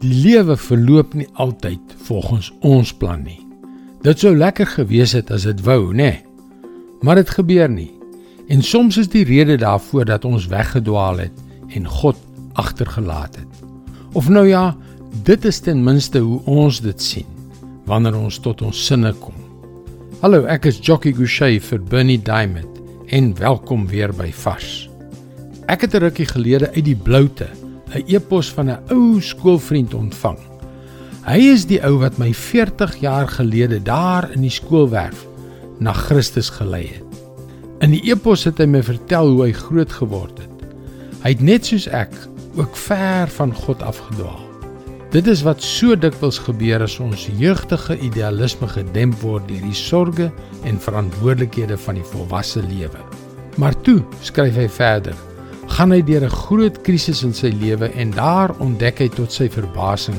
Die lewe verloop nie altyd volgens ons plan nie. Dit sou lekker gewees het as dit wou, né? Nee. Maar dit gebeur nie. En soms is die rede daarvoor dat ons weggedwaal het en God agtergelaat het. Of nou ja, dit is ten minste hoe ons dit sien wanneer ons tot ons sinne kom. Hallo, ek is Jockey Gouchee vir Bernie Diamond en welkom weer by Vars. Ek het 'n rukkie gelede uit die bloute 'n e-pos van 'n ou skoolvriend ontvang. Hy is die ou wat my 40 jaar gelede daar in die skoolwerf na Christus gelei het. In die e-pos het hy my vertel hoe hy groot geword het. Hy het net soos ek ook ver van God afgedwaal. Dit is wat so dikwels gebeur as ons jeugtige idealisme gedemp word deur die sorges en verantwoordelikhede van die volwasse lewe. Maar toe, skryf hy verder, gaan hy deur 'n groot krisis in sy lewe en daar ontdek hy tot sy verbasing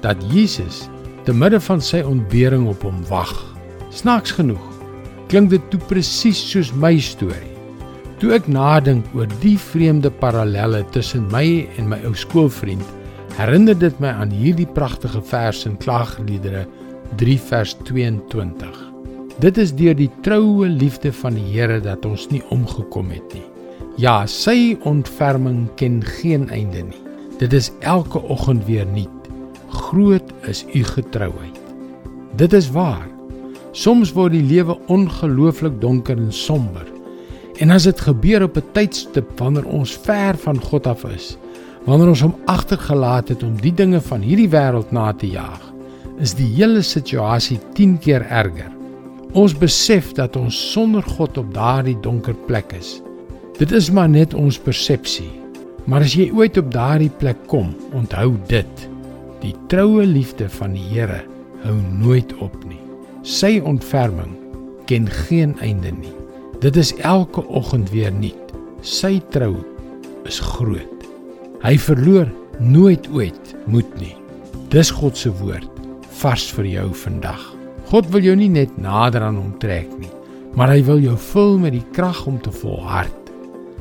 dat Jesus te midde van sy ontbering op hom wag. Snaaks genoeg klink dit toe presies soos my storie. Toe ek nadink oor die vreemde parallelle tussen my en my ou skoolvriend, herinner dit my aan hierdie pragtige vers in Klaagliedere 3 vers 22. Dit is deur die troue liefde van die Here dat ons nie omgekom het nie. Ja, sy ontferming ken geen einde nie. Dit is elke oggend weer nuut. Groot is u getrouheid. Dit is waar. Soms word die lewe ongelooflik donker en somber. En as dit gebeur op 'n tydstip wanneer ons ver van God af is, wanneer ons hom agtergelaat het om die dinge van hierdie wêreld na te jaag, is die hele situasie 10 keer erger. Ons besef dat ons sonder God op daardie donker plek is Dit is maar net ons persepsie. Maar as jy ooit op daardie plek kom, onthou dit. Die troue liefde van die Here hou nooit op nie. Sy ontferming ken geen einde nie. Dit is elke oggend weer nuut. Sy trou is groot. Hy verloor nooit ooit moed nie. Dis God se woord vars vir jou vandag. God wil jou nie net nader aan hom trek nie, maar hy wil jou vul met die krag om te volhard.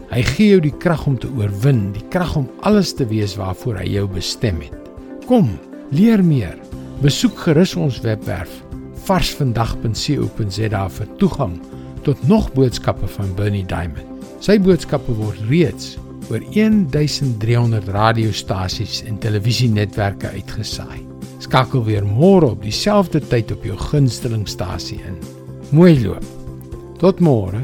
Hy gee jou die krag om te oorwin, die krag om alles te wees waarvoor hy jou bestem het. Kom, leer meer. Besoek gerus ons webwerf varsvandag.co.za vir toegang tot nog boodskappe van Bernie Diamond. Sy boodskappe word reeds oor 1300 radiostasies en televisienetwerke uitgesaai. Skakel weer môre op dieselfde tyd op jou gunstelingstasie in. Mooi loop. Tot môre.